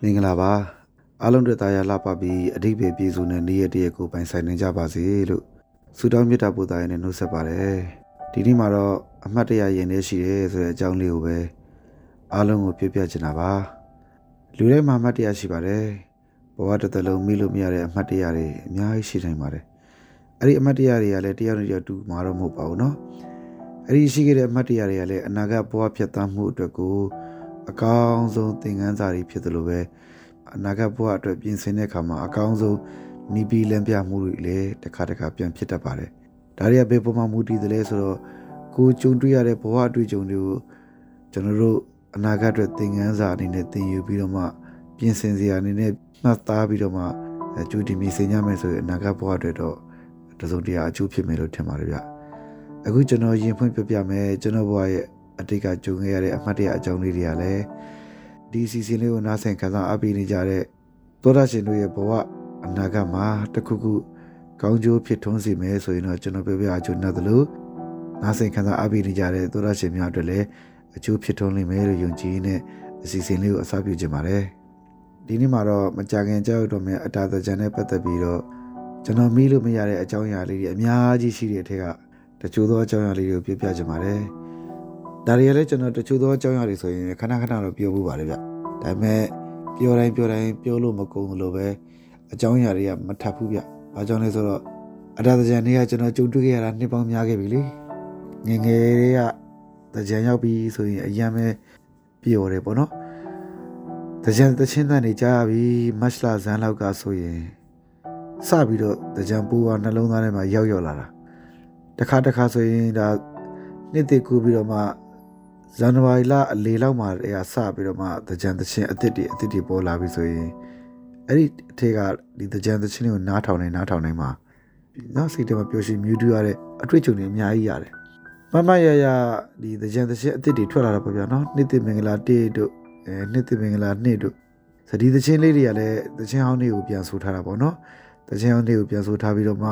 မင်္ဂလာပါအားလုံးတွေ့တာရလှပပြီးအဓိပ္ပာယ်ပြည့်စုံတဲ့နေ့ရက်တရက်ကိုပိုင်ဆိုင်နိုင်ကြပါစေလို့ဆုတောင်းမေတ္တာပို့တာရနဲ့နှုတ်ဆက်ပါတယ်ဒီနေ့မှာတော့အမှတ်တရရင်နေရှိတယ်ဆိုတဲ့အကြောင်းလေးကိုပဲအားလုံးကိုပြောပြချင်တာပါလူတိုင်းမှာအမှတ်တရရှိပါတယ်ဘဝတစ်သက်လုံးမိလို့မရတဲ့အမှတ်တရတွေအများကြီးရှိနိုင်ပါတယ်အဲ့ဒီအမှတ်တရတွေကလည်းတယောက်နဲ့တယောက်တူမှာတော့မဟုတ်ပါဘူးเนาะအဲ့ဒီရှိခဲ့တဲ့အမှတ်တရတွေကလည်းအနာဂတ်ဘဝဖြတ်သန်းမှုအတွက်ကို အကောင်းဆုံးသင်ခန်းစာတွေဖြစ်တယ်လို့ပဲအနာဂတ်ဘဝအတွက်ပြင်ဆင်တဲ့အခါမှာအကောင်းဆုံးနီးပြီးလမ်းပြမှုတွေလည်းတစ်ခါတစ်ခါပြန်ဖြစ်တတ်ပါတယ်။ဒါတွေကဘယ်ပုံမှန်မူတည်တယ်လဲဆိုတော့ကိုကြုံတွေ့ရတဲ့ဘဝအတွေ့အကြုံတွေကိုကျွန်တော်တို့အနာဂတ်အတွက်သင်ခန်းစာအနေနဲ့သင်ယူပြီးတော့မှပြင်ဆင်စရာအနေနဲ့မှတ်သားပြီးတော့မှကြိုတင်ပြင်ဆင်ရမယ်ဆိုရင်အနာဂတ်ဘဝအတွက်တော့တစုံတရာအကျိုးဖြစ်မယ်လို့ထင်ပါတယ်ဗျ။အခုကျွန်တော်ရင်ဖွင့်ပြပြမယ်ကျွန်တော်ဘဝရဲ့ အတိတ်ကကြုံခဲ့ရတဲ့အမှတ်တရအကြောင်းလေးတွေကလည်းဒီစီစဉ်လေးကိုနားဆင်ခံစားအပ်ပြီးနေကြတဲ့သောတာရှင်တို့ရဲ့ဘဝအနာဂတ်မှာတခုခုကောင်းကျိုးဖြစ်ထွန်းစေမယ်ဆိုရင်တော့ကျွန်တော်ပြောပြအကျိုးနဲ့တလို့နားဆင်ခံစားအပ်ပြီးနေကြတဲ့သောတာရှင်များအတွက်လည်းအကျိုးဖြစ်ထွန်းလိမ့်မယ်လို့ယုံကြည်နဲ့အစီအစဉ်လေးကိုအစပြုခြင်းပါတယ်ဒီနေ့မှာတော့မကြခင်ကြောက်တော့မယ်အတာတကြံနဲ့ပတ်သက်ပြီးတော့ကျွန်တော်မိလို့မရတဲ့အကြောင်းအရာလေးတွေအများကြီးရှိတဲ့အထက်ကတချို့သောအကြောင်းအရာလေးတွေကိုပြောပြခြင်းပါတယ် ဒါတွေကလည်းကျွန်တော်တချို့သောအကြောင်းအရာတွေဆိုရင်ခဏခဏတော့ပြောဖို့ပါတယ်ဗျဒါပေမဲ့ပြောတိုင်းပြောတိုင်းပြောလို့မကုန်လို့ပဲအကြောင်းအရာတွေကမထပ်ဘူးဗျဘာကြောင့်လဲဆိုတော့အတားတကြံတွေကကျွန်တော်ကြုံတွေ့ခဲ့ရတာနှစ်ပေါင်းများခဲ့ပြီလေငငယ်တွေကတကြံရောက်ပြီဆိုရင်အရင်ပဲပြောတယ်ပေါ့နော်တကြံတချင်းတန်နေကြပြီမတ်လဇန်လောက်ကဆိုရင်စပြီးတော့တကြံပူကနှလုံးသားထဲမှာရောက်ရောက်လာတာတခါတခါဆိုရင်ဒါနှစ်တည်ကူပြီးတော့မှ ဇန်နဝါရီလအလေလောက်မှာအဲစပြီးတော့မှတကြံတချင်းအစ်စ်တွေအစ်စ်တွေပေါ်လာပြီဆိုရင်အဲ့ဒီအထက်ကဒီတကြံတချင်းတွေကိုနားထောင်နေနားထောင်နေမှာနောက်စိတ်ထဲမှာပျော်ရွှင်မြူးတူရတဲ့အတွေ့အကြုံတွေအများကြီးရတယ်မမရရဒီတကြံတချင်းအစ်စ်တွေထွက်လာတာပေါ့ဗျာနော်နှစ်တည်မင်္ဂလာတေးတို့အဲနှစ်တည်မင်္ဂလာနှစ်တို့စဒီတချင်းလေးတွေကလည်းတချင်းဟောင်းတွေကိုပြန်ဆိုထားတာပေါ့နော်တချင်းဟောင်းတွေကိုပြန်ဆိုထားပြီးတော့မှ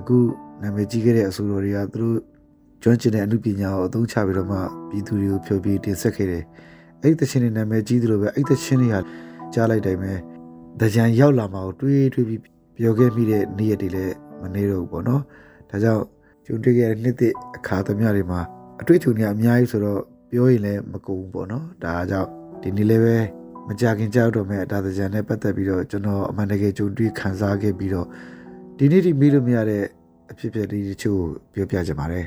အခုနာမည်ကြီးခဲ့တဲ့အဆိုတော်တွေကသူတို့ ကျွမ်းကျင်တဲ့အမှုပညာကိုအသုံးချပြီးတော့မှပြည်သူတွေကိုဖြိုပြီးတင်ဆက်ခဲ့တယ်။အဲ့ဒီသချင်းတွေနာမည်ကြီးသလိုပဲအဲ့ဒီသချင်းတွေကကြားလိုက်တိုင်းပဲဒကြံရောက်လာမှာကိုတွေးတွေးပြီးပြောခဲ့မိတဲ့နေ့ရက်တွေလည်းမနေတော့ဘူးပေါ့နော်။ဒါကြောင့်ကျုံတွေ့ခဲ့တဲ့နှစ်သစ်အခါသမယတွေမှာအတွေ့အကြုံတွေအများကြီးဆိုတော့ပြောရင်လည်းမကုန်ဘူးပေါ့နော်။ဒါကြောင့်ဒီနေ့လည်းပဲမကြခင်ကြောက်တော့မဲ့အတားတကြံနဲ့ပတ်သက်ပြီးတော့ကျွန်တော်အမှန်တကယ်ကြုံတွေ့ခံစားခဲ့ပြီးတော့ဒီနေ့ဒီမိလို့မရတဲ့အဖြစ်အပျက်တွေတချို့ပြောပြကြပါတယ်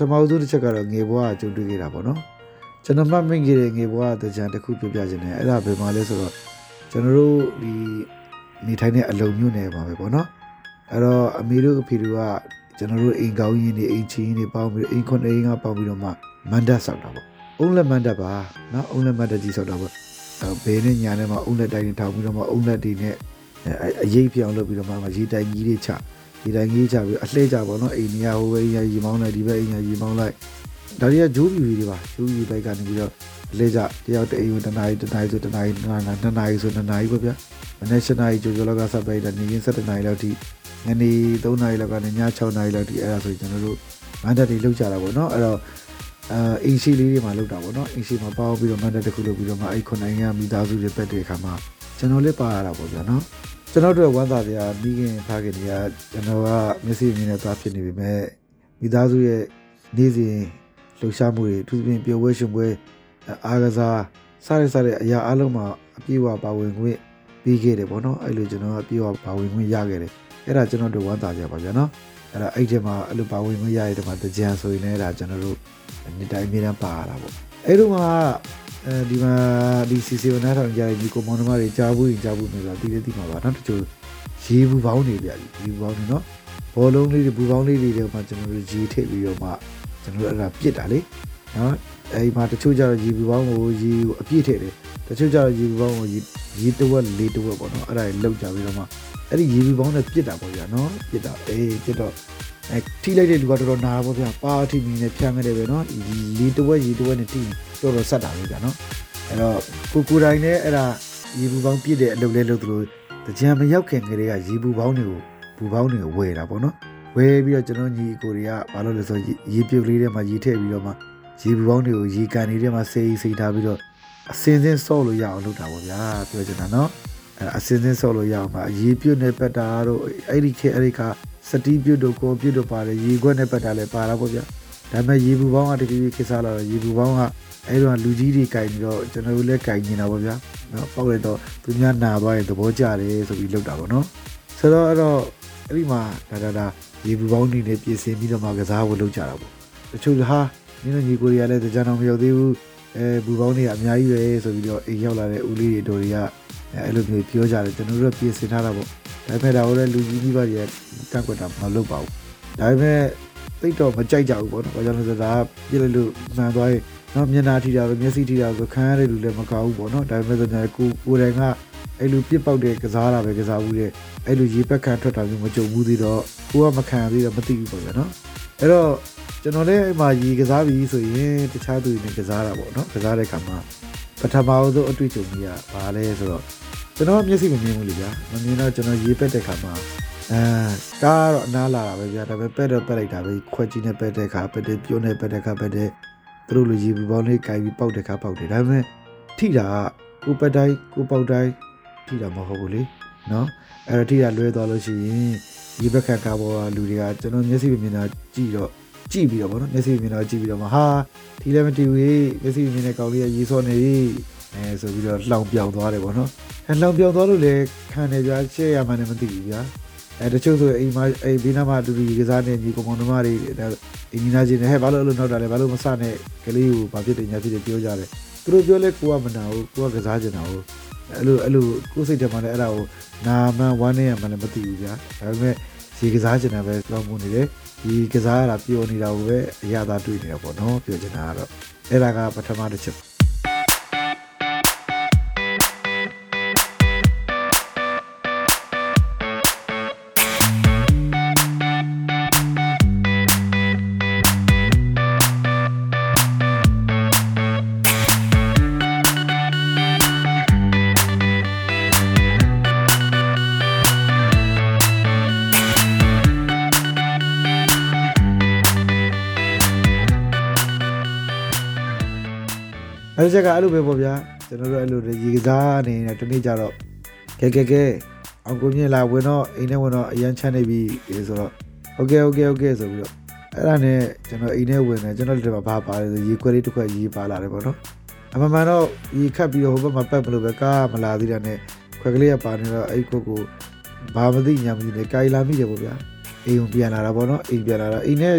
ထမဆုံးတစ်ချက်ကတော့ငေဘွားကကြုံတွေ့ခဲ့တာပေါ့နော်ကျွန်တော်မှတ်မိခဲ့တဲ့ငေဘွားတကြံတစ်ခုပြပြခြင်းနဲ့အဲ့ဒါဘယ်မှာလဲဆိုတော့ကျွန်တော်တို့ဒီနေထိုင်တဲ့အလုံမျိုးနယ်ပါပဲပေါ့နော်အဲ့တော့အမေတို့အဖေတို့ကကျွန်တော်တို့အိမ်ကောင်းရင်တွေအိမ်ချင်းတွေပေါင်းပြီးအိမ်ခွန်အိမ်ကပေါင်းပြီးတော့မှမန္တဆောက်တာပေါ့အုံးလက်မန္တပါနော်အုံးလက်မန္တကြီးဆောက်တာပေါ့ဘေးနဲ့ညာနဲ့မှအုံးလက်တိုင်းထောင်ပြီးတော့မှအုံးလက်တွေနဲ့အရေးပြောင်းလုပ်ပြီးတော့မှရေတိုင်ကြီးတွေချ ဒီတိုင်းကြီးချပြီးအလှည့်ကြပါတော့အိမ်ကြီးဟိုဘက်အိမ်ကြီးမောင်းလိုက်ဒီဘက်အိမ်ကြီးမောင်းလိုက်ဒါတွေကဂျိုးပြူတွေပါဂျိုးပြူဘက်ကနေပြီးတော့အလှည့်ကြတယောက်တအိမ်ကိုတနားရီတနားရီဆိုတနားရီတနားရီနှစ်နာရီဆိုနှစ်နာရီပေါ့ဗျာမနေ့7နာရီကြိုကြိုလောက်ကစပ်ပိတ်တယ်နေရင်7နာရီလောက်ထိညနေ3နာရီလောက်ကနေည6နာရီလောက်ထိအဲ့ဒါဆိုကျွန်တော်တို့မန်တက်တွေလောက်ကြတာပေါ့နော်အဲ့တော့အာအင်ရှိလေးတွေမှာလောက်တာပေါ့နော်အင်ရှိမှာပေါပြီးတော့မန်တက်တစ်ခုလုပ်ပြီးတော့မှအဲ့ခုနိုင်ရမိသားစုတွေပက်တဲ့အခါမှာကျွန်တော်လည်းပါရတာပေါ့ဗျာနော် ကျွန်တော်တို့ဝမ်းသာစရာမိခင်ဖခင်တွေကကျွန်တော်ကမျက်စိအမြင်နဲ့သွားဖြစ်နေပြီမဲ့မိသားစုရဲ့နေ့စဉ်လှူရှားမှုတွေသူပြင်ပျော်ပွဲရှင်ပွဲအားကစားစားရစားတဲ့အရာအလုံးမှာအပြည့်အဝပါဝင်ခွင့်ပြီးခဲ့တယ်ပေါ့နော်အဲ့လိုကျွန်တော်ကပြေဝပါဝင်ခွင့်ရခဲ့တယ်အဲ့ဒါကျွန်တော်တို့ဝမ်းသာကြပါဗျာနော်အဲ့ဒါအဲ့ဒီမှာအဲ့လိုပါဝင်ခွင့်ရရတဲ့မှာတကြံဆိုရင်လည်းဒါကျွန်တော်တို့နေ့တိုင်းအများအားပါရတာပေါ့အဲ့လိုမှာ အဲဒီမှာဒီ CCO နားထောင်ကြတဲ့ဒီကွန်မန်ဒမတွေကြားဘူးရင်ကြားဘူးမျိုးဆိုတာတည်တည်တည်မှာပါနော်တချို့ရေဘူးပေါင်းနေပြရေဘူးပေါင်းနေနော်ဘောလုံးလေးတွေဘူးပေါင်းလေးတွေတော့မှကျွန်တော်တို့ရေထည့်ပြီးတော့မှကျွန်တော်တို့အဲ့ဒါပြစ်တာလေနော်အဲဒီမှာတချို့ကျတော့ရေဘူးပေါင်းကိုရေအပြည့်ထည့်တယ်တချို့ကျတော့ရေဘူးပေါင်းကိုရေရေတဝက်လေးတဝက်ပေါ့နော်အဲ့ဒါတွေလောက်ကြပြီးတော့မှအဲ့ဒီရေဘူးပေါင်းနဲ့ပြစ်တာပေါ့ဗျာနော်ပြစ်တာအေးပြစ်တော့ အဲထိလိုက်တဲ့လူကတော်တော်နာပေါ့ဗျာပါထိမီနဲ့ဖြန်းခဲ့တယ်ပဲနော်ရေတဝက်ရေတဝက်နဲ့ထိတော်တော်ဆက်တာပဲဗျာနော်အဲ့တော့ကိုကိုတိုင်းနဲ့အဲ့ဒါရေဘူးပေါင်းပြစ်တဲ့အလုပ်လဲလုပ်သလိုတကြံမရောက်ခင်ကလေးကရေဘူးပေါင်းတွေကိုဘူးပေါင်းတွေကိုဝယ်တာပေါ့နော်ဝယ်ပြီးတော့ကျွန်တော်ညီကိုတွေကဘာလို့လဲဆိုရေပြုတ်လေးထဲမှာရေထည့်ပြီးတော့မှရေဘူးပေါင်းတွေကိုရေကန်လေးထဲမှာစေးစေးထားပြီးတော့အစင်းစင်းဆော့လို့ရအောင်လုပ်တာပေါ့ဗျာပြောချင်တာနော်အဲအစင်းစင်းဆော့လို့ရအောင်ပါရေပြုတ်နေပက်တာတို့အဲ့ဒီခေအဲ့ဒီက စတီးပြုတ်တို့ကိုပြုတ်တို့ပါတယ်ရေခွက်နဲ့ပက်တာလည်းပါတာပေါ့ဗျာဒါပေမဲ့ရေဘူးပေါင်းကတကယ်ကြီးခေစားလာတော့ရေဘူးပေါင်းကအဲ့တော့လူကြီးတွေကင်ပြီးတော့ကျွန်တော်တို့လည်းကင်နေတာပေါ့ဗျာနော်ပေါက်လိုက်တော့သူများနာသွားရင်သဘောကျတယ်ဆိုပြီးလုပ်တာပေါ့နော်ဆိုတော့အဲ့တော့အဲ့ဒီမှာဒါဒါဒါရေဘူးပေါင်းနေနဲ့ပြင်ဆင်ပြီးတော့မှကစားဖို့လုပ်ကြတာပေါ့တချို့ဟာနင်းတို့ညီကိုတွေကလည်းတရားတော်မရောက်သေးဘူးအဲဘူပေါင်းတွေကအများကြီးပဲဆိုပြီးတော့အိမ်ရောက်လာတဲ့ဦးလေးတွေတို့တွေက အဲ့လိုမျိုးပြောကြတယ်ကျွန်တော်တို့ပြင်ဆင်ထားတာပေါ့ဒါပေမဲ့ဒါကိုလည်းလူကြီးမိဘတွေကကန့်ကွက်တာမလုပ်ပါဘူးဒါပေမဲ့သိတော့မကြိုက်ကြဘူးပေါ့နော်ဘာကြောင့်လဲဆိုတော့ဒါပြစ်လိုက်လို့မှန်သွားရင်နော်မျက်နှာထိတာလို့မျက်စိထိတာဆိုခံရတဲ့လူလည်းမကောက်ဘူးပေါ့နော်ဒါပေမဲ့ဆိုတော့ကိုကိုယ်တိုင်ကအဲ့လိုပြစ်ပေါက်တဲ့ကစားတာပဲကစားဘူးတဲ့အဲ့လိုရေပက်ခံထွက်တာမျိုးမကြုံဘူးသေးတော့ကိုကမခံသေးတော့မသိဘူးပေါ့ဗျာနော်အဲ့တော့ကျွန်တော်လည်းအဲ့မှာရေကစားပြီဆိုရင်တခြားသူတွေနဲ့ကစားတာပေါ့နော်ကစားတဲ့ခါမှာပ ထမဆုံးအတွေ့အကြုံကြီးကဘာလဲဆိုတော့ကျွန်တော်မျက်စိမမြင်ဘူးလေဗျာမမြင်တော့ကျွန်တော်ရေပက်တဲ့ခါမှာအဲကားတော့အနားလာတာပဲဗျာဒါပေမဲ့ပက်တော့ပက်လိုက်တာပဲခွက်ကြီးနဲ့ပက်တဲ့ခါပက်တဲ့ပြုံးနဲ့ပက်တဲ့ခါပက်တဲ့သူတို့လူကြီးပူပေါင်းလေးကြိုက်ပြီးပေါက်တဲ့ခါပေါက်တယ်ဒါပေမဲ့ထိတာကကိုပက်တိုင်းကိုပေါက်တိုင်းထိတာမဟုတ်ဘူးလေနော်အဲ့တော့ထိတာလွဲသွားလို့ရှိရင်ဒီဘက်ခက်ကားပေါ်ကလူတွေကကျွန်တော်မျက်စိမမြင်တာကြည့်တော့ ကြည့်ပြီးတော့ဗောနော်မျက်စိမြင်တော့ကြည့်ပြီးတော့မှဟာဒီလည်းမတီဘူးမျက်စိမြင်တဲ့ကောင်လေးကရေစောနေပြီအဲဆိုပြီးတော့လှောင်ပြောင်သွားတယ်ဗောနော်အဲလှောင်ပြောင်သွားလို့လည်းခံနေကြရှေ့ရမှလည်းမသိဘူးဗျာအဲတချို့ဆိုအိမ်မှာအိမ်ဘေးနားမှာတူတူကစားနေညီကောင်မောင်နှမတွေအင်းညီနာချင်းနဲ့ဟဲ့ဘာလို့အဲ့လိုနောက်တာလဲဘာလို့မစနဲ့ကလေးကိုဘာဖြစ်တယ်ညာဖြစ်တယ်ပြောကြတယ်သူတို့ပြောလဲကိုကမနာဘူးကိုကကစားချင်တာဟုတ်အဲ့လိုအဲ့လိုကိုယ်စိတ်ထဲမှာလည်းအဲ့ဒါကိုနာမှန်ဝမ်းနေရမှလည်းမသိဘူးဗျာဒါပေမဲ့ရေကစားချင်တာပဲကြောင်းမှုနေတယ် ဒီကစားရတာပျော်နေတာကိုပဲအရသာတွေ့နေတာပေါ့နော်ပြောချင်တာကတော့အဲ့ဒါကပထမတစ်ချက် အဲ့ဒီချက်ကအဲ့လိုပဲပေါ့ဗျာကျွန်တော်တို့အဲ့လိုရေကစားအနေနဲ့တနေ့ကျတော့ကဲကဲကဲအောင်ကိုမြင့်လာဝင်တော့အိမ်ထဲဝင်တော့အရန်ချမ်းနေပြီဆိုတော့โอเคโอเคโอเคဆိုပြီးတော့အဲ့ဒါနဲ့ကျွန်တော်အိမ်ထဲဝင်တယ်ကျွန်တော်တို့ကဘာပါလဲဆိုရေခွက်လေးတစ်ခွက်ရေပါလာတယ်ပေါ့နော်အမှန်မှန်တော့ရေခတ်ပြီးတော့ဟိုဘက်မှာပက်မလို့ပဲကားမလာသေးတာနဲ့ခွက်ကလေးကပါနေတော့အဲ့ခွက်ကိုဘာမသိညာမသိနဲ့ကြိုင်လာမိတယ်ပေါ့ဗျာအိမ်ကိုပြန်လာတာပေါ့နော်အိမ်ပြန်လာတာအိမ်နဲ့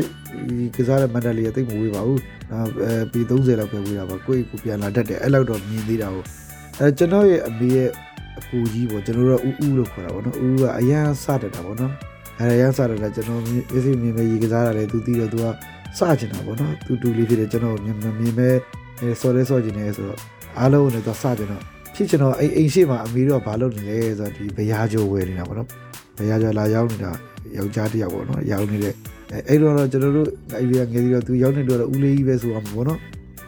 ကစားတဲ့မန္တလေးကတိတ်မဝေးပါဘူး နော်အဲပီ30လောက်ပဲဝေးတာပါကိုယ့်ကိုပြန်လာတတ်တယ်အဲ့လောက်တော့မြင်သေးတာဟုတ်အဲကျွန်တော်ရဲ့အမေရဲ့အကူကြီးပေါ့ကျွန်တော်တို့ကဥဥလို့ခေါ်တာပေါ့နော်ဥဥကအရန်စတတ်တာပေါ့နော်အဲအရန်စတတ်တာကျွန်တော်အစီမြင်မဲ့ရေကစားတာလေသူသိတော့သူကစချင်တာပေါ့နော်တူတူလေးဖြစ်တယ်ကျွန်တော်မြင်မြင်မဲ့ဆော်လဲဆော်ချင်တယ်ဆိုတော့အားလုံးနဲ့တော့စချင်တော့ဖြစ်ချင်တော့အိမ်အိမ်ရှိမှအမေတို့ကဘာလုပ်နေလဲဆိုတော့ဒီဘရားကြိုးဝယ်နေတာပေါ့နော်ဘရားကြိုးလာရောက်နေတာယောက်ျားတစ်ယောက်ပေါ့နော်ရောက်နေတဲ့ အဲ့တော့ကျွန်တော်တို့အဲ့ဒီငယ်ပြီးတော့သူရောက်နေတော့ဦးလေးကြီးပဲဆိုအောင်ပေါ့နော်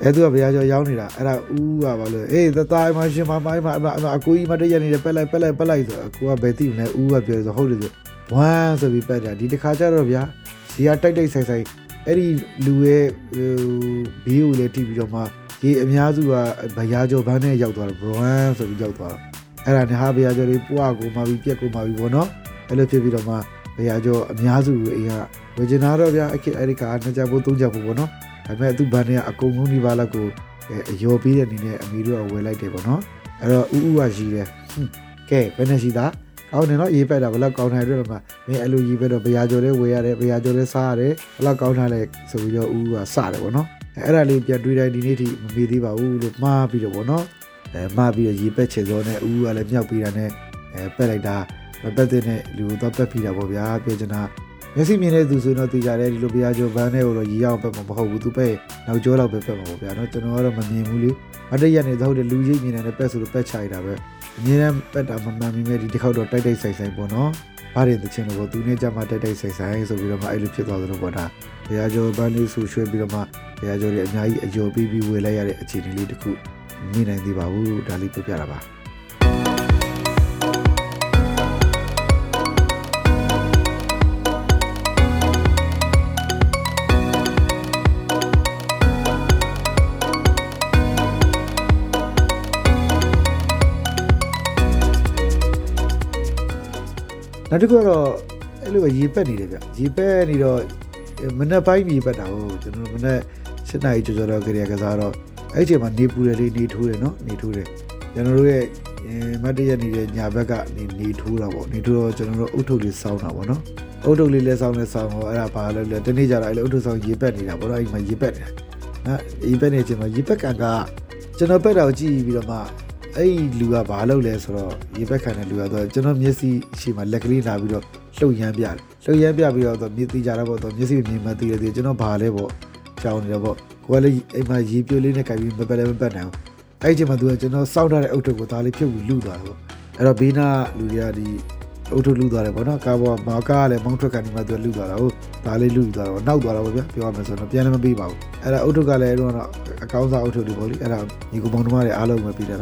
အဲ့သူကဘုရားကျော်ရောက်နေတာအဲ့ဒါဦးကဘာလို့အေးသသားမရှင်မမိုင်းမအကူကြီးမတည့်ရနေတယ်ပက်လိုက်ပက်လိုက်ပက်လိုက်ဆိုအကူကဘယ်သိမလဲဦးကပြောဆိုဟုတ်တယ်ဆိုဝမ်းဆိုပြီးပက်တာဒီတစ်ခါကျတော့ဗျာစီကတိုက်တိုက်ဆိုင်ဆိုင်အဲ့ဒီလူရဲ့ဘေးကိုလည်းထိပြီးတော့မှဒီအများစုကဘုရားကျော်ဘန်းနဲ့ရောက်သွားတယ်ဘရန်ဆိုပြီးရောက်သွားတာအဲ့ဒါနဲ့ဟာဘုရားကျော်လေးပွားကိုမှပြီးပြက်ကိုမှပြီးပေါ့နော်အဲ့လိုဖြစ်ပြီးတော့မှဘုရားကျော်အများစုအိမ်က ဝေကျင်နာတော့ဗျာအခက်အဲ့ဒီကနှစ်ချက်ဖို့သုံးချက်ဖို့ပေါ့နော်ဒါပေမဲ့သူ့ဘန်နဲ့အကုန်လုံးဒီပါလောက်ကိုအယော်ပေးတဲ့အနေနဲ့အမီတို့ကဝယ်လိုက်တယ်ပေါ့နော်အဲ့တော့ဥဥကရှိတယ်ကဲဘယ်နဲ့ရှိတာကောင်းတယ်နော်ရေးပက်တာဘယ်လောက်ကောင်းတယ်တွေ့တော့မှမင်းအဲ့လိုရေးပက်တော့ဘရာကျော်လေးဝယ်ရတယ်ဘရာကျော်လေးစားရတယ်ဘယ်လောက်ကောင်းထားလဲဆိုပြီးတော့ဦးကစတယ်ပေါ့နော်အဲ့ဒါလေးပြန်တွေးတိုင်းဒီနေ့ထိမမေ့သေးပါဘူးလို့မှားပြီးတော့ပေါ့နော်အဲမှားပြီးတော့ရေးပက်ချင်စောနဲ့ဦးကလည်းမြောက်ပြီးတာနဲ့အဲပက်လိုက်တာမပက်တဲ့နဲ့လူတော့ပက်ပြီးတာပေါ့ဗျာပြောချင်တာ မျက်စိမြင်တဲ့သူဆိုတော့သိကြတယ်ဒီလိုဘရာကျော်ဘန်းနဲ့ကိုတော့ရီအောင်ပက်မှာမဟုတ်ဘူးသူပက်နောက်ကျောလောက်ပဲပက်မှာပေါ့ဗျာနော်ကျွန်တော်ကတော့မမြင်ဘူးလေမတည့်ရနေသောတဲ့လူရိပ်မြင်နေတဲ့ပက်ဆိုလို့ပက်ချရတာပဲအမြဲတမ်းပက်တာမမှန်မိမဲ့ဒီတစ်ခေါက်တော့တိုက်တိုက်ဆိုင်ဆိုင်ပေါ့နော်ဘာတွေတချင်လို့ပေါ့သူနဲ့ကြမှာတိုက်တိုက်ဆိုင်ဆိုင်ဆိုပြီးတော့မှအဲ့လိုဖြစ်သွားသလိုပေါ့ဒါဘရာကျော်ဘန်းလေးဆူရွှဲပြီးတော့မှဘရာကျော်တွေအများကြီးအကျော်ပြီးပြီးဝေလိုက်ရတဲ့အခြေအနေလေးတစ်ခုမြင်နိုင်သေးပါဘူးဒါလေးပြပြတာပါ နောက်တစ်ခုကတော့အဲ့လိုပဲရေပက်နေတယ်ဗျရေပက်နေတော့မနေ့ပိုင်းရေပက်တာဟုတ်ကျွန်တော်မနေ့7နာရီကျော်ကျော်တော့ကြရကစားတော့အဲ့ချိန်မှာနေပူတယ်လေးနေထိုးတယ်နော်နေထိုးတယ်ကျွန်တော်တို့ရဲ့မတ်တရနေတဲ့ညာဘက်ကနေနေထိုးတာပေါ့နေထိုးတော့ကျွန်တော်တို့အုတ်ထုတ်လေးစောင်းတာပေါ့နော်အုတ်ထုတ်လေးလဲစောင်းလဲစောင်းတော့အဲ့ဒါဘာလဲလဲတနေ့ကျတော့အဲ့လိုအုတ်ထုတ်စောင်းရေပက်နေတာပေါ့နော်အဲ့မှာရေပက်တယ်နော်ရေပက်နေချိန်မှာရေပက်ကန်ကကျွန်တော်ပက်တာကိုကြည့်ပြီးတော့မှ အဲ့လူကဘာလုပ်လဲဆိုတော့ရေပက်ခံတဲ့လူကတော့ကျွန်တော်မျက်စိရှိမှလက်ကလေးလာပြီးတော့လှုပ်ရမ်းပြတယ်လှုပ်ရမ်းပြပြီးတော့မျက်သိကြတာပေါ့တော့မျက်စိမြင်မှသိရတယ်ကျွန်တော်ဘာလဲပေါ့ကြောင်းနေတော့ပေါ့ကိုကလည်းအိမ်မှာရေပြိုလေးနဲ့ကြိုက်ပြီးမပက်လည်းမပက်နိုင်ဘူးအဲ့ချိန်မှာသူကကျွန်တော်စောက်ထားတဲ့အုတ်ထုပ်ကိုဒါလေးဖြုတ်ပြီးလူသွားတယ်ပေါ့အဲ့တော့ဘေးနာလူတွေကဒီအုတ်ထုပ်လူသွားတယ်ပေါ့နော်ကားပေါ်မှာကားကလည်းမောင်းထွက်ကနေမှသူကလူသွားတာဟုတ်ဒါလေးလူသွားတော့နောက်သွားတာပေါ့ဗျာပြောရမယ်ဆိုတော့ပြန်လည်းမပြီးပါဘူးအဲ့ဒါအုတ်ထုပ်ကလည်းအဲ့တော့အကောင်းစားအုတ်ထုပ်တွေပေါ့လေအဲ့ဒါညီကောင်မောင်တို့တွေအားလုံးပဲပြီးတာ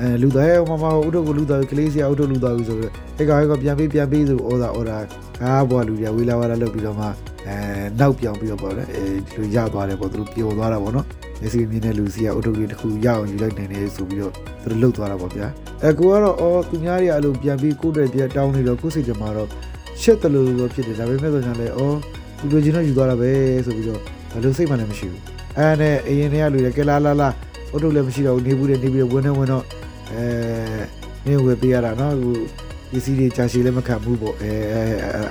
အဲလူသားရဲ့မမအုတ်ထုပ်ကိုလူသားကလေးစီအုတ်ထုပ်လူသားပြီဆိုတော့အဲ့ကောင်ကပြန်ပြီးပြန်ပြီးဆိုဩသာဩသာကားပေါ်လူတွေဝေးလာဝါလာလုပ်ပြီးတော့မှအဲနောက်ပြောင်ပြီးတော့ပေါ့လေအဲဒီလိုရသွားတယ်ပေါ့သူတို့ပျော်သွားတာပေါ့နော်မျက်စိမြင်တဲ့လူစီကအုတ်ထုပ်လေးတစ်ခုရအောင်ယူလိုက်နိုင်တယ်ဆိုပြီးတော့သူတို့လှုပ်သွားတာပေါ့ဗျာအဲကိုကတော့အော်သူများတွေအလိုပြန်ပြီးကိုယ့်တဲ့ပြန်တောင်းနေတော့ကိုယ်စိတ်ကြမှာတော့ရှက်တယ်လို့တော့ဖြစ်တယ်ဒါပေမဲ့ဆိုရင်လည်းအော်သူတို့ချင်းတော့ယူသွားတာပဲဆိုပြီးတော့ဘယ်လိုစိတ်မှလည်းမရှိဘူးအဲနဲ့အရင်တည်းကလူတွေကလာလာလာအုတ်ထုပ်လည်းမရှိတော့ဘူးနေဘူးတဲ့နေပြီးတော့ဝင်းနေဝင်းတော့ အဲမင်းဝယ်ပေးရတာနော်ဟိုပစ္စည်းတွေကြာရှည်လည်းမခံဘူးပေါ့အဲ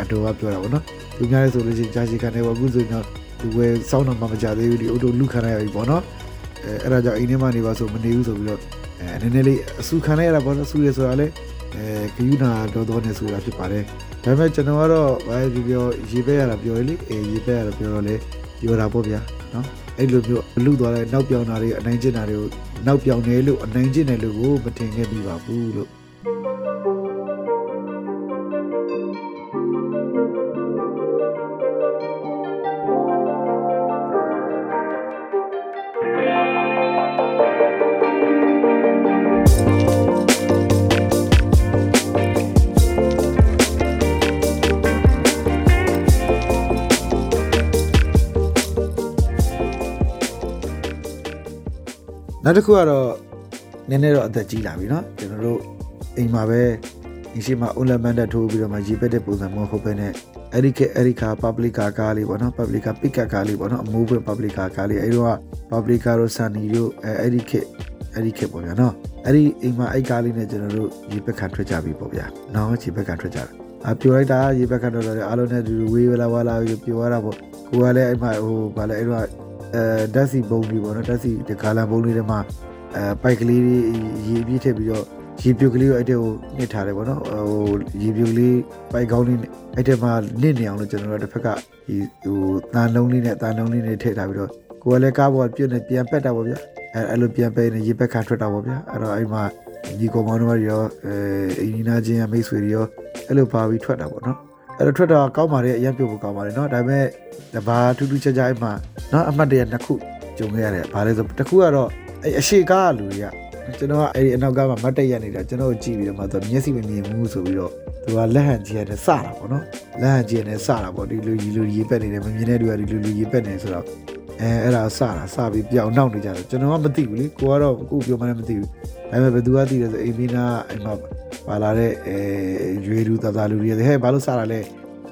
အတော်ကပြောတာပေါ့နော်သူများလည်းဆိုလို့ရှိရင်ကြာရှည်ခံတယ်ပေါ့အခုဆိုရင်တော့ဒီဝယ်စောင်းတော့မှမကြသေးဘူးဒီအုတ်ထုပ်လူခံရပြီပေါ့နော်အဲအဲ့ဒါကြောင့်အိမ်ထဲမှာနေပါဆိုမနေဘူးဆိုပြီးတော့အဲနည်းနည်းလေးအဆူခံလိုက်ရတာပေါ့နော်ဆူရဆိုတာလေအဲဂယူနာတော်တော်နဲ့ဆိုတာဖြစ်ပါတယ်ဒါပေမဲ့ကျွန်တော်ကတော့ဘာပြောပြောရေပဲရတာပြောရလေအေးရေပဲရတာပြောတော့လေပြောတာပေါ့ဗျာနော် အဲ့လိုမျိုးလူသွားတဲ့နောက်ပြောင်းတာတွေအနိုင်ကျင့်တာတွေကိုနောက်ပြောင်းတယ်လို့အနိုင်ကျင့်တယ်လို့ကိုမထင်ခဲ့ပြီးပါဘူးလို့ နောက်တစ်ခုကတော့နည်းနည်းတော့အသက်ကြီးလာပြီเนาะကျွန်တော်တို့အိမ်မှာပဲဒီရှိမှာ online တက်ထိုးပြီးတော့မှရေပက်တဲ့ပုံစံမျိုးဟုတ်ပဲနဲ့အဲ့ဒီခေအဲ့ဒီခါ publica ကားလေးပေါ့နော် publica pick up ကားလေးပေါ့နော် move publica ကားလေးအဲ့တော့ publica တို့ sunny တို့အဲအဲ့ဒီခေအဲ့ဒီခေပေါ့ဗျာနော်အဲ့ဒီအိမ်မှာအဲ့ကားလေးနဲ့ကျွန်တော်တို့ရေပက်ခံထွက်ကြပြီပေါ့ဗျာနော်ရေပက်ခံထွက်ကြတာအပြိုလိုက်တာရေပက်ခံတော့အားလုံးနဲ့ဒီဝေးလာဝလာပြီးပြိုရတာပေါ့ကိုကလည်းအဲ့မှာဟိုဗာလဲအဲ့တော့ အဲဓာတ်စီပုံလေးပေါ့နော်ဓာတ်စီဒီကာလပုံလေးတွေမှာအဲပိုက်ကလေးရေပြည့်ထည့်ပြီးတော့ရေပြုတ်ကလေးကိုအဲ့တဲ့ကိုနှိထားတယ်ပေါ့နော်ဟိုရေပြုတ်ကလေးပိုက်ကောင်းလေးအဲ့တဲ့မှာနစ်နေအောင်လို့ကျွန်တော်တို့တစ်ဖက်ကဒီဟိုတန်လုံးလေးနဲ့တန်လုံးလေးနဲ့ထည့်ထားပြီးတော့ကိုယ်ကလည်းကားပေါ်ပြည့်နေပြန်ပက်တာပေါ့ဗျာအဲအဲ့လိုပြန်ပက်နေရေပက်ခံထွက်တာပေါ့ဗျာအဲ့တော့အဲ့မှာဒီကောင်မောင်တို့ရောအဲအင်းနာချင်းမိတ်ဆွေတွေရောအဲ့လိုပါပြီးထွက်တာပေါ့နော် အဲ့တော့ထွက်တာကောင်းပါတယ်အရင်ပြုတ်ဖို့ကောင်းပါတယ်เนาะဒါပေမဲ့ဘာထူးထူးခြားခြားအဲ့မှာเนาะအမှတ်တရနှစ်ခုကြုံခဲ့ရတယ်ဘာလဲဆိုတစ်ခုကတော့အဲ့အရှိကားလူတွေကကျွန်တော်ကအဲ့ဒီအနောက်ကမှမတ်တက်ရနေတာကျွန်တော်ကိုကြည့်ပြီးတော့မှသူမျက်စိမမြင်ဘူးဆိုပြီးတော့သူကလက်ဟန်ကြီးရတဲ့စတာပေါ့နော်လက်ဟန်ကြီးရတဲ့စတာပေါ့ဒီလိုရီလိုရေးပက်နေတယ်မမြင်တဲ့သူကဒီလိုလိုရေးပက်နေဆိုတော့ အဲအဲ့ဒါစတာစပြီးပြောင်းနောက်နေကြတယ်ကျွန်တော်ကမသိဘူးလေကိုကတော့ကိုပြောမှလည်းမသိဘူးဒါပေမဲ့ဘယ်သူကသိတယ်ဆိုအိမ်မီနာအိမ်မှာပါလာတဲ့အဲရွေလူတသားလူတွေဟဲ့ဘာလို့စတာလဲ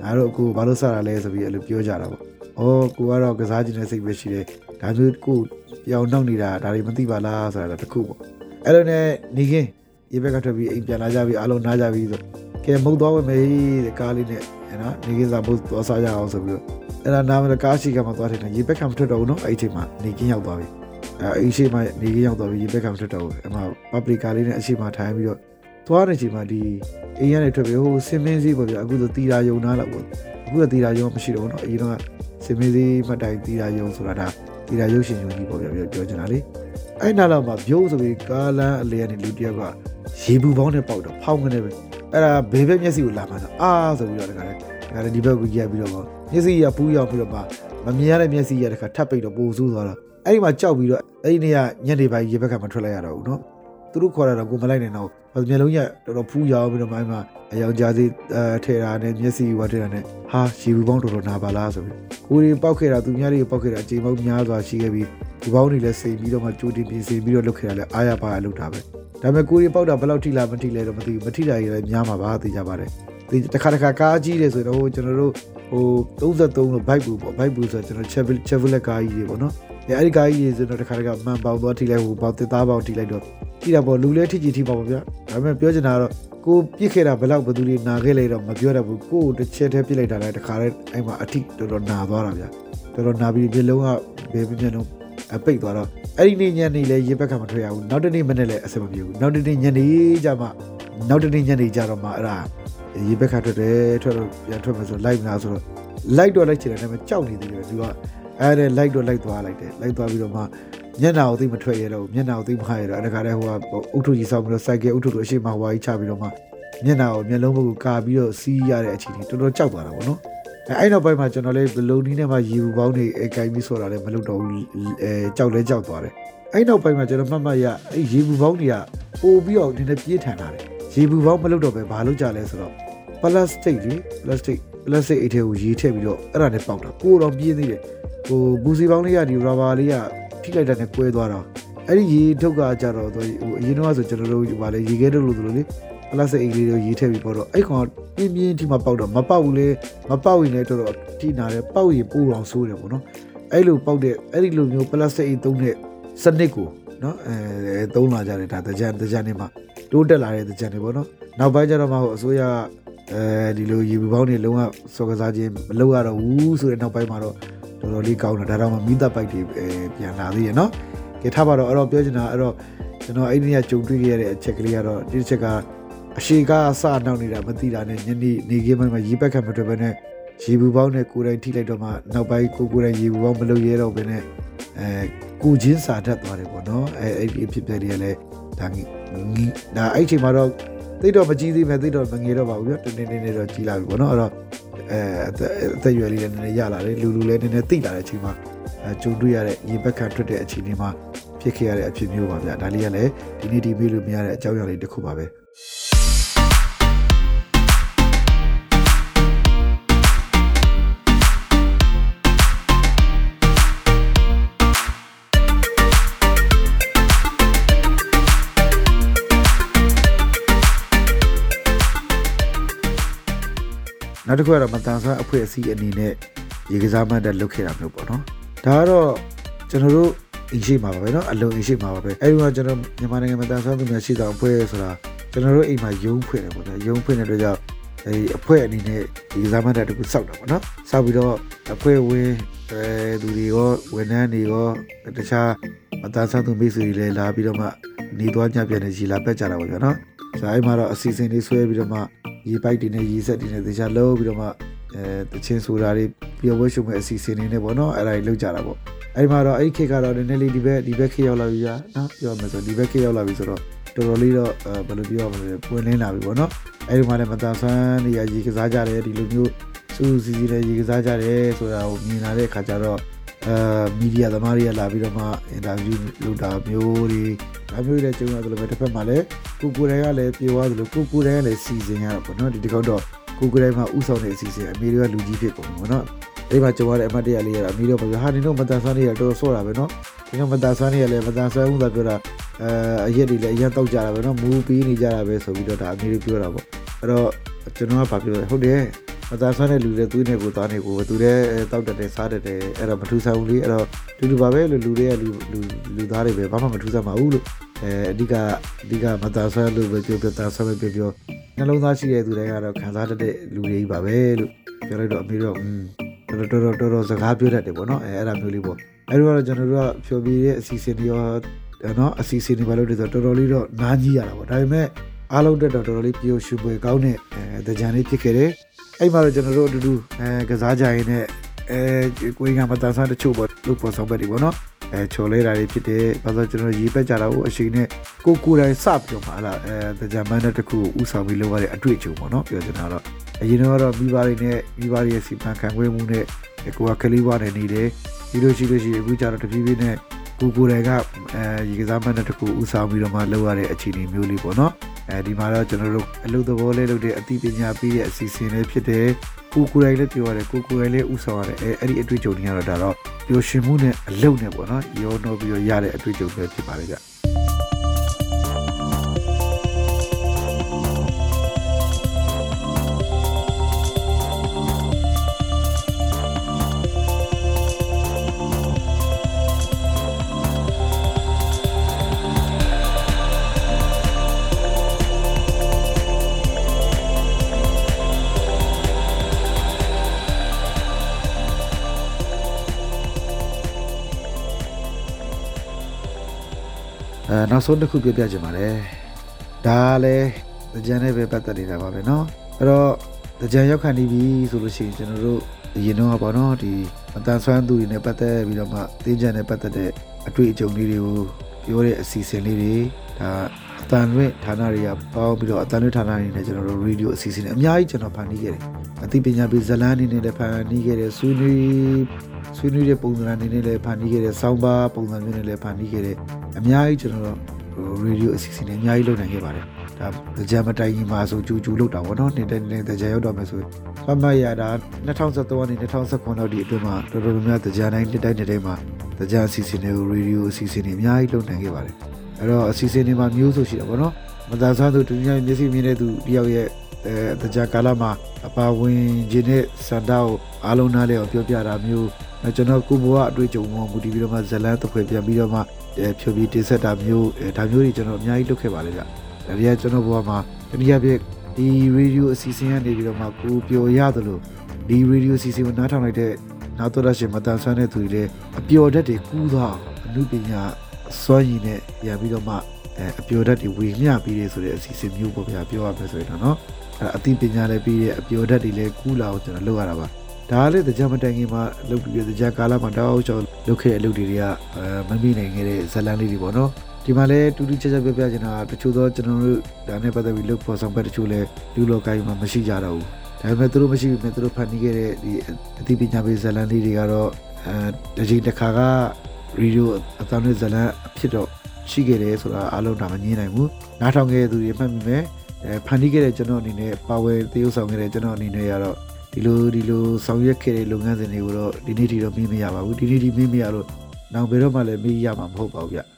ငါတို့အခုဘာလို့စတာလဲဆိုပြီးအဲ့လိုပြောကြတာပေါ့။အော်ကိုကတော့ကစားခြင်းနဲ့စိတ်ပဲရှိတယ်။ဒါမျိုးကိုပြောင်းနောက်နေတာဒါတွေမသိပါလားဆိုတာတခုပေါ့။အဲ့လိုနဲ့နေခင်းရေဘက်ကထွက်ပြီးအိမ်ပြန်လာကြပြီးအားလုံးနားကြပြီးဆိုကဲမုတ်သွားဝယ်မယ်တဲ့ကားလေးနဲ့ နော်နေကင်းစားမုတ်သွားစားကြအောင်ဆိုပြီးတော့အဲ့ဒါနားမကားရှိကမှသွားတယ်ရေဘက်ကမထွက်တော့ဘူးနော်အဲ့ဒီချိန်မှာနေကင်းရောက်သွားပြီအဲအိမ်ရှိမှနေကင်းရောက်သွားပြီးရေဘက်ကမထွက်တော့ဘူးအမှပပလီကာလေးနဲ့အရှိမှထိုင်ပြီးတော့သွားတဲ့ချိန်မှာဒီအိမ်ရနေထွက်ပြီးဟိုစင်မင်းစည်းပေါ့ဗျာအခုဆိုတီတာယုံနာလောက်ပေါ့အခုကတီတာယုံမရှိတော့ဘူးနော်အရင်တော့စင်မင်းစည်းမှတ်တိုင်တီတာယုံဆိုတာဒါတီတာရုပ်ရှင်ယုံကြီးပေါ့ဗျာပြောချင်တာလေအဲ့နားလောက်မှာဗျိုးဆိုပြီးကားလန်းအလေကနေလူတယောက်ကရေဘူးပေါင်းနဲ့ပေါက်တော့ဖောင်းကနေပဲ အဲ့ဒါဘေးဘက်မျက်စိကိုလာမှန်းအာဆိုပြီးတော့တခါလေတခါလေဒီဘက်ကိုရက်ပြီးတော့မျက်စိကပူးရောက်ပြီးတော့မှမမြင်ရတဲ့မျက်စိရတခါထပ်ပိတ်တော့ပိုဆိုးသွားတော့အဲ့ဒီမှာကြောက်ပြီးတော့အဲ့ဒီနေ့ကညနေပိုင်းရေဘက်ကမထွက်လိုက်ရတော့ဘူးနော်သူတို့ခေါ်တာတော့ကိုမလိုက်နိုင်တော့ဘူးမျက်လုံးရတော်တော်ဖူးရောက်ပြီးတော့မှအဲ့မှာအယောင်ကြားစီအဲထဲတာနဲ့မျက်စိဝတ်ထဲတာနဲ့ဟာရေဘူးပေါင်းတော်တော်နာပါလားဆိုပြီးကိုရီပောက်ခဲ့တာသူများတွေပောက်ခဲ့တာအချိန်ပေါင်းများစွာရှိခဲ့ပြီးဒီပေါင်းတွေလည်းစိတ်ပြီးတော့မှကြိုတင်ပြင်ဆင်ပြီးတော့လုပ်ခဲ့တာလည်းအားရပါအလုပ်တာပဲ ဒါပေမဲ့ကိုရီပောက်တာဘယ်လောက်ထိလားမထိလဲတော့မသိဘူးမထိတာကြီးလည်းများမှာပါသိကြပါတယ်ဒီတစ်ခါတစ်ခါကားကြီးတယ်ဆိုတော့ဟိုကျွန်တော်တို့ဟို33လို့ bike ဘူးပေါ့ bike ဘူးဆိုတော့ကျွန်တော် Chevrolet Chevrolet ကားကြီးတွေပေါ့နော်အဲအဲ့ဒီကားကြီးတွေဆိုတော့တစ်ခါတစ်ခါမှန်ပေါင်သွားထိလိုက်ဟိုပေါက်တစ်သားပေါင်ထိလိုက်တော့ထိတာပေါ့လူလဲထိကြည့်ထိပါပေါ့ဗျာဒါပေမဲ့ပြောချင်တာကတော့ကိုပြစ်ခဲ့တာဘယ်လောက်ဘယ်သူတွေနာခဲ့လဲတော့မပြောတတ်ဘူးကိုကိုတစ်ချက်တည်းပြစ်လိုက်တာလည်းတစ်ခါတည်းအဲ့မှာအထိတော်တော်နာသွားတာဗျာတော်တော်နာပြီးပြလုံးကဘယ်ပြင်းပြင်းတော့အပိတ်သွားတော့ အဲ့ဒီနေ့ညနေလဲရေဘက်ကမထွက်ရဘူးနောက်တနေ့မနေ့လဲအဆင်မပြေဘူးနောက်တနေ့ညနေကြမှာနောက်တနေ့ညနေကြတော့မှအဲ့ဒါရေဘက်ကထွက်တယ်ထွက်တော့ပြန်ထွက်မယ်ဆိုလိုက်မလားဆိုတော့လိုက်တော့လိုက်ချင်တယ်ဒါပေမဲ့ကြောက်နေသေးတယ်သူကအဲ့ဒါလိုက်တော့လိုက်သွားလိုက်တယ်လိုက်သွားပြီးတော့မှမျက်နှာကိုသိမထွက်ရတော့မျက်နှာကိုသိမခါရတော့အဲ့ဒါကလည်းဟိုကအုတ်ထုကြီးဆောက်ပြီးတော့စိုက်ကဲအုတ်ထုတို့အရှိမဟွာကြီးချပြီးတော့မှမျက်နှာကိုမျက်လုံးဘက်ကိုကာပြီးတော့စီးရတဲ့အခြေအနေတော်တော်ကြောက်သွားတာပေါ့နော် အဲအဲ့နောက်ပိုင်းမှာကျွန်တော်လည်းဘလုံနီးနဲ့မှရေဘူးပေါင်းတွေအဲကင်ပြီးဆိုတာလည်းမလုပ်တော့ဘူးအဲကြောက်လဲကြောက်သွားတယ်အဲ့နောက်ပိုင်းမှာကျွန်တော်မှတ်မှတ်ရအဲ့ရေဘူးပေါင်းတွေကပို့ပြီးတော့နည်းနည်းပြေးထန်လာတယ်ရေဘူးပေါင်းမလုပ်တော့ပဲဘာလုပ်ကြလဲဆိုတော့ပလတ်စတစ်လေပလတ်စတစ်ပလတ်စတစ်အိတ်ထဲကိုရေထည့်ပြီးတော့အဲ့ဒါနဲ့ပေါက်တာကိုတော့ပြင်းသေးတယ်ဟိုဘူစီပေါင်းလေးကဒီရာဘာလေးကထိလိုက်တဲ့နဲ့ကွဲသွားတာအဲ့ဒီရေထုတ်ကကြတော့ဟိုအရင်တော့ဆိုကျွန်တော်တို့ဗာလေရေခဲထုတ်လို့ဆိုလို့လေ ပလတ်စတစ်အိတ်လေးကိုရေးထည့်ပြီးပေါ့တော့အဲ့ကောင်ပြင်းပြင်းထိမှပေါက်တော့မပေါက်ဘူးလေမပေါက်ရင်လည်းတော်တော်ထိနာတယ်ပေါက်ရင်ပိုးအောင်ဆိုးတယ်ပေါ့နော်အဲ့လိုပေါက်တဲ့အဲ့ဒီလိုမျိုးပလတ်စတစ်အိတ်သုံးတဲ့စနစ်ကိုနော်အဲသုံးလာကြတယ်ဒါတကြံတကြံနေမှာတိုးတက်လာတဲ့တကြံတွေပေါ့နော်နောက်ပိုင်းကျတော့မှဟိုအစိုးရအဲဒီလိုရေဘူးပေါင်းတွေလုံးဝစော်ကစားခြင်းမလုပ်ရတော့ဘူးဆိုတဲ့နောက်ပိုင်းမှာတော့တော်တော်လေးကောင်းတာဒါတော့မှမိသက်ပိုက်တွေပြန်လာသေးရနော်ကဲထားပါတော့အဲ့တော့ပြောချင်တာအဲ့တော့ကျွန်တော်အဲ့ဒီကကြုံတွေ့ခဲ့တဲ့အချက်ကလေးကတော့ဒီချက်က အရှိကစနောက်နေတာမသိတာနဲ့ညနေနေခင်းပိုင်းမှာရေပက်ခတ်မတွေ့ဘဲနဲ့ရေဘူးပေါင်းနဲ့ကိုယ်တိုင်ထိလိုက်တော့မှနောက်ပိုင်းကိုကိုယ်တိုင်ရေဘူးပေါင်းမလုပ်ရတော့ဘဲနဲ့အဲကိုချင်းစာတတ်သွားတယ်ပေါ့နော်အဲအဲ့ဒီအဖြစ်ပြက်တွေကလည်းဒါငီဒါအဲ့ချိန်မှာတော့သိတော့မကြီးသေးပဲသိတော့မငေတော့ပါဘူးပြတင်းတင်းတင်းတော့ကြီးလာပြီပေါ့နော်အဲ့တော့အဲအသက်ရွယ်လေးလည်းနည်းနည်းရလာတယ်လူလူလည်းနည်းနည်းသိလာတဲ့အချိန်မှာအဲကြုံတွေ့ရတဲ့ရေဘက်ခတ်ထွက်တဲ့အချိန်လေးမှာဖြစ်ခဲ့ရတဲ့အဖြစ်မျိုးပါဗျဒါလေးကလည်းဒီနေ့ဒီမေးလို့မရတဲ့အကြောင်းအရာလေးတစ်ခုပါပဲ နောက်တစ်ခုကတော့မတန်ဆွမ်းအဖွဲ့အစည်းအနေနဲ့ရေကစားမှတ်တက်လုပ်ခဲ့တာမျိုးပေါ့နော်ဒါကတော့ကျွန်တော်တို့အင်ရှိမှာပါပဲเนาะအလုံးအင်ရှိမှာပါပဲအဲဒီမှာကျွန်တော်မြန်မာနိုင်ငံမတန်ဆွမ်းသူများရှိဆောင်အဖွဲ့ဆိုတာကျွန်တော်တို့အိမ်မှာယုံဖွင့်တယ်ပေါ့နော်ယုံဖွင့်တဲ့အတွက်ကြောင့်အဲဒီအဖွဲ့အနေနဲ့ဒီကစားမှတ်တက်တခုစောက်တာပေါ့နော်စောက်ပြီးတော့အဖွဲ့ဝင်အဲသူတွေရောဝန်ထမ်းတွေရောတခြားမတန်ဆွမ်းသူမိတ်ဆွေတွေလည်းလာပြီးတော့မှနေသွားကြပြန်နေကြီးလာပက်ကြတာပေါ့ဗျာနော်ဆိုတော့အဲ့မှာတော့အစီအစဉ်လေးဆွဲပြီးတော့မှ ရေပိုက်တွေနဲ့ရေဆက်တွေနဲ့တခြားလုံးပြီးတော့မှအဲတချင်းဆိုတာတွေပြောဝဲရှုံမဲ့အစီအစဉ်တွေနဲ့ပေါ့နော်အဲ့ဒါတွေလောက်ကြတာပေါ့အဲ့မှာတော့အဲ့ဒီခေတ်ကတော့နည်းနည်းလေးဒီဘက်ဒီဘက်ခေတ်ရောက်လာပြီကြာနော်ပြောမယ်ဆိုဒီဘက်ခေတ်ရောက်လာပြီဆိုတော့တော်တော်လေးတော့ဘယ်လိုပြောရမလဲပွင့်လင်းလာပြီပေါ့နော်အဲ့ဒီမှာလည်းမတန်ဆန်းနေရရေကစားကြတယ်ဒီလိုမျိုးစူးစီစီနဲ့ရေကစားကြတယ်ဆိုတာကိုမြင်လာတဲ့အခါကျတော့ အဲမီဒီယာသမားတွေကလာပြီးတော့မှအင်တာဗျူးလုပ်တာမျိုးတွေဒါမျိုးတွေကြုံရတယ်လို့ပဲတစ်ဖက်မှာလည်းကိုကိုတိုင်းကလည်းပြေသွားသလိုကိုကိုတိုင်းကလည်းစီစဉ်ရတာပေါ့နော်ဒီတစ်ခေါက်တော့ကိုကိုတိုင်းမှာဥဆောင်တဲ့အစီအစဉ်အမေတွေကလူကြီးဖြစ်ပုံပေါ့နော်အဲ့မှာကြုံရတဲ့အမတ်တရလေးရတာအမေတို့ပြောဟာနင်တို့မတန်ဆွမ်းနေရတော်တော်ဆော့တာပဲနော်ဒီကမတန်ဆွမ်းနေရလဲမတန်ဆွမ်းဘူးသာပြောတာအဲအရက်တွေလည်းအရင်တောက်ကြတာပဲနော်မူးပြီးနေကြတာပဲဆိုပြီးတော့ဒါအမေတို့ပြောတာပေါ့အဲ့တော့ကျွန်တော်ကဘာပြောလဲဟုတ်တယ် မသားဆွမ်းတဲ့လူတွေသူ့နဲ့ကိုသားနဲ့ကိုသူလည်းတောက်တက်တယ်စားတက်တယ်အဲ့တော့မထူးဆန်းဘူးလေအဲ့တော့တူတူပါပဲလူလူတွေကလူလူလူသားတွေပဲဘာမှမထူးဆန်းပါဘူးလို့အဲအဓိကအဓိကမသားဆွဲလို့ပဲပြောပြောသားဆွဲပဲပြောပြောနှလုံးသားရှိတဲ့သူတွေကတော့ခံစားတတ်တဲ့လူတွေကြီးပါပဲလို့ပြောလိုက်တော့အမေတော့อืมတော်တော်တော်တော်စကားပြောတတ်တယ်ပေါ့နော်အဲအဲ့ဒါမျိုးလေးပေါ့အဲ့တော့ကျွန်တော်တို့ကဖြောပြရဲ့အစီအစဉ်တွေရောနော်အစီအစဉ်တွေဘာလို့လဲဆိုတော့တော်တော်လေးတော့နားကြီးရတာပေါ့ဒါပေမဲ့အားလုံးတက်တော့တော်တော်လေးပြောရှုပွေကောင်းတဲ့အဲကြံလေးဖြစ်ခဲ့တယ် အဲ့မှာတော့ကျွန်တော်တို့အတူတူအဲကစားကြရင်နဲ့အဲကိုင်းကမတန်ဆန်းတချို့ပေါ့လို့ပေါ်ဆောင်ပဲဒီပေါ့နော်အဲချော်လဲတာတွေဖြစ်တယ်ဘာလို့ကျွန်တော်ရေးပက်ကြတာကိုအရှိန်နဲ့ကိုကိုယ်တိုင်စပြောမှာလားအဲကြံမန်းတဲ့တခုကိုဥဆောင်ပြီးလုပ်ရတဲ့အတွေ့အကြုံပေါ့နော်ပြောချင်တာတော့အရင်တော့မိဘတွေနဲ့မိဘတွေရဲ့စီမံခန့်ခွဲမှုနဲ့ကိုကကလေးဘွားနဲ့နေတယ်ပြီးလို့ရှိလို့ရှိရင်အခုကျတော့တဖြည်းဖြည်းနဲ့ ကိုကိုယ်တိုင်ကအဲရေကစားမန်းတဲ့တခုဥဆောင်ပြီးတော့မှလုပ်ရတဲ့အခြေအနေမျိုးလေးပေါ့နော်အဲဒီမှာတော့ကျွန်တော်တို့အလုပ်သဘောလေးလုပ်တဲ့အသိပညာပေးတဲ့အစီအစဉ်လေးဖြစ်တယ်ကိုကိုယ်တိုင်လည်းပြောရတယ်ကိုကိုယ်တိုင်လည်းဥဆောင်ရတယ်အဲအဲ့ဒီအတွေ့အကြုံတွေကတော့ဒါတော့ပျော်ရွှင်မှုနဲ့အလုပ်နဲ့ပေါ့နော်ရောနှောပြီးတော့ရတဲ့အတွေ့အကြုံပဲဖြစ်ပါလေကြ နောက်ဆုံးတစ်ခုပြပြချင်ပါတယ်ဒါလည်းကြံနဲ့ပဲပတ်သက်နေတာပါပဲเนาะအဲ့တော့ကြံရောက်ခံနေပြီဆိုလို့ရှိရင်ကျွန်တော်တို့အရင်တော့ပေါ့နော်ဒီအတန်ဆွမ်းသူတွေနဲ့ပတ်သက်ပြီးတော့မှတင်းကြံနဲ့ပတ်သက်တဲ့အတွေ့အကြုံလေးတွေကိုပြောတဲ့အစီအစဉ်လေးတွေဒါအတန်လွင့်ဌာနတွေကပေါင်းပြီးတော့အတန်လွင့်ဌာနတွေနဲ့ကျွန်တော်တို့ရေဒီယိုအစီအစဉ်တွေအများကြီးကျွန်တော်ဖန်တီးခဲ့တယ်အသိပညာပေးဇလန်းအနေနဲ့လည်းဖန်တီးခဲ့တယ်ဆွေးနွေးဆွေးနွေးတဲ့ပုံစံအနေနဲ့လည်းဖန်တီးခဲ့တယ်စောင်းပါပုံစံမျိုးနဲ့လည်းဖန်တီးခဲ့တယ် အများကြီးကျွန်တော်တို့ရေဒီယိုအစီအစဉ်တွေအများကြီးလုပ်နိုင်ခဲ့ပါတယ်ဒါကြံမတိုင်ကြီးမှာဆိုကြူကြူလောက်တာဗောနော်နေတဲ့နေတဲ့ကြံရောက်တော့မယ်ဆိုဖတ်မှတ်ရတာ2013နဲ့2019လောက်ဒီအတွင်းမှာတော်တော်များများကြံတိုင်းတစ်တိုင်းတစ်တိုင်းမှာကြံအစီအစဉ်တွေကိုရေဒီယိုအစီအစဉ်တွေအများကြီးလုပ်နိုင်ခဲ့ပါတယ်အဲ့တော့အစီအစဉ်တွေမှာမျိုးဆိုရှိတာဗောနော်မသာဆန်းသူဒုညမျက်စိမြင်တဲ့သူတယောက်ရဲ့ အဲကြံကာလမှာအပါဝင်ခြင်းနဲ့စန္ဒကိုအားလုံးနားလဲအောင်ပြောပြတာမျိုးကျွန်တော်ကိုဘဝအတွေ့အကြုံမှာမူတည်ပြီးတော့မှဇလန်းတစ်ခွေပြန်ပြီးတော့မှဖြိုပြီးတင်ဆက်တာမျိုးဒါမျိုးတွေကျွန်တော်အများကြီးလုပ်ခဲ့ပါလေဗျဒါတွေကကျွန်တော်ဘဝမှာတနည်းအားဖြင့်ဒီရေဒီယိုအစီအစဉ်ကနေပြီးတော့မှကိုပျော်ရတယ်လို့ဒီရေဒီယိုအစီအစဉ်ကိုနားထောင်လိုက်တဲ့နောက်တော့ရှင်မတန်ဆန်းတဲ့သူတွေလည်းအပျော်တတ်တွေကူးသွားအမှုပညာစွမ်းရည်နဲ့ပြန်ပြီးတော့မှအဲအပျော်တတ်တွေဝေမျှပြီးတယ်ဆိုတဲ့အစီအစဉ်မျိုးပေါ့ဗျာပြောရမယ်ဆိုရင်တော့နော် အဲအသိပညာလည်းပြီးတဲ့အပျော်တတ်တွေလည်းကူးလာအောင်ကျွန်တော်လုပ်ရတာပါဒါလည်းတကြမတိုင်ခင်မှာလုပ်ပြီးတကြကာလမှာတောက်ချောလုပ်ခဲ့တဲ့အလုပ်တွေကအဲမမိနိုင်ခဲ့တဲ့ဇလန်းလေးတွေပေါ့နော်ဒီမှာလည်းတူတူချက်ချက်ပြပြချင်တာတချို့သောကျွန်တော်တို့ဒါနဲ့ပတ်သက်ပြီးလုပ်ဖို့ဆောင်ဘက်တချို့လည်းလူလောကကြီးမှာမရှိကြတော့ဘူးဒါပေမဲ့သူတို့မရှိဘူးမဲ့သူတို့ဖန်တီးခဲ့တဲ့ဒီအသိပညာပေးဇလန်းလေးတွေကတော့အဲတစ်ချိန်တစ်ခါကရေဒီယိုအသံတွေဇလန်းဖြစ်တော့ရှိခဲ့တယ်ဆိုတာအားလုံးဒါမငြင်းနိုင်ဘူးနားထောင်ခဲ့တဲ့သူတွေမှတ်မိမယ်အဲ ဖန်တီးခဲ့တဲ့ကျွန်တော်အနေနဲ့ပါဝယ်တရုပ်ဆောင်ခဲ့တဲ့ကျွန်တော်အနေနဲ့ကတော့ဒီလိုဒီလိုဆောင်ရွက်ခဲ့တဲ့လုပ်ငန်းစဉ်တွေကိုတော့ဒီနေ့ထိတော့မေးမရပါဘူးဒီနေ့ထိမေးမရလို့နောက်ဘယ်တော့မှလည်းမေးရမှာမဟုတ်ပါဘူးဗျ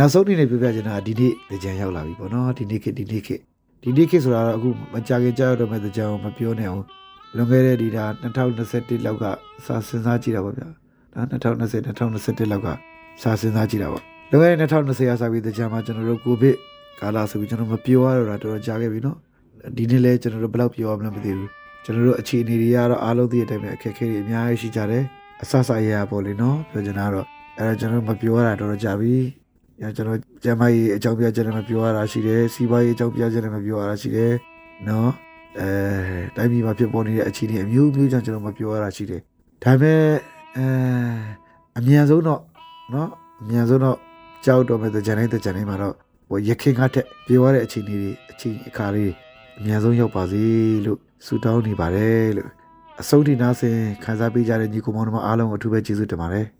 နောက်ဆုံးအနေနဲ့ပြောပြချင်တာဒီနေ့ကြံရောက်လာပြီပေါ့နော်ဒီနေ့ခေတ်ဒီနေ့ခေတ်ဒီနေ့ခေတ်ဆိုတာတော့အခုမကြခင်ကြောက်တော့မဲ့ကြံအောင်မပြောနဲ့အောင်လွန်ခဲ့တဲ့ဒီဒါ2021လောက်ကစာစဉ်းစားကြည့်တာပေါ့ဗျာဒါ2020 2021လောက်ကစာစဉ်းစားကြည့်တာပေါ့လွန်ခဲ့တဲ့2020ရာစာပြီးကြံမှာကျွန်တော်တို့ကိုဗစ်ကာလဆိုပြီးကျွန်တော်မပြောရတော့တာတော်တော်ကြာခဲ့ပြီနော်ဒီနေ့လဲကျွန်တော်တို့ဘယ်လောက်ပြောရမလဲမသိဘူးကျွန်တော်တို့အခြေအနေတွေကတော့အားလုံးသိတဲ့အတိုင်းပဲအခက်အခဲတွေအများကြီးရှိကြတယ်အဆဆအရာပေါ့လေနော်ပြောချင်တာတော့အဲတော့ကျွန်တော်မပြောရတာတော်တော်ကြာပြီည ကျွန်တော်ကျမကြီးအကြောင်းပြချက်နဲ့မပြောရတာရှိတယ်စီးပွားရေးအကြောင်းပြချက်နဲ့မပြောရတာရှိတယ်နော်အဲတိုင်းပြည်မှာဖြစ်ပေါ်နေတဲ့အခြေအနေအမျိုးမျိုးကြောင့်ကျွန်တော်မပြောရတာရှိတယ်ဒါပေမဲ့အဲအမြန်ဆုံးတော့နော်အမြန်ဆုံးတော့ကြောက်တော့မဲ့တဲ့ဂျန်တိုင်းတဲ့ဂျန်တိုင်းမှာတော့ဟိုရခင်ကတက်ပြောရတဲ့အခြေအနေတွေအခြေအခါလေးအမြန်ဆုံးရောက်ပါစေလို့ဆုတောင်းနေပါတယ်လို့အဆုံးထိနားဆင်ခန်းစားပေးကြတဲ့ညီကိုမောင်တို့အားလုံးကိုအထူးပဲကျေးဇူးတင်ပါတယ်။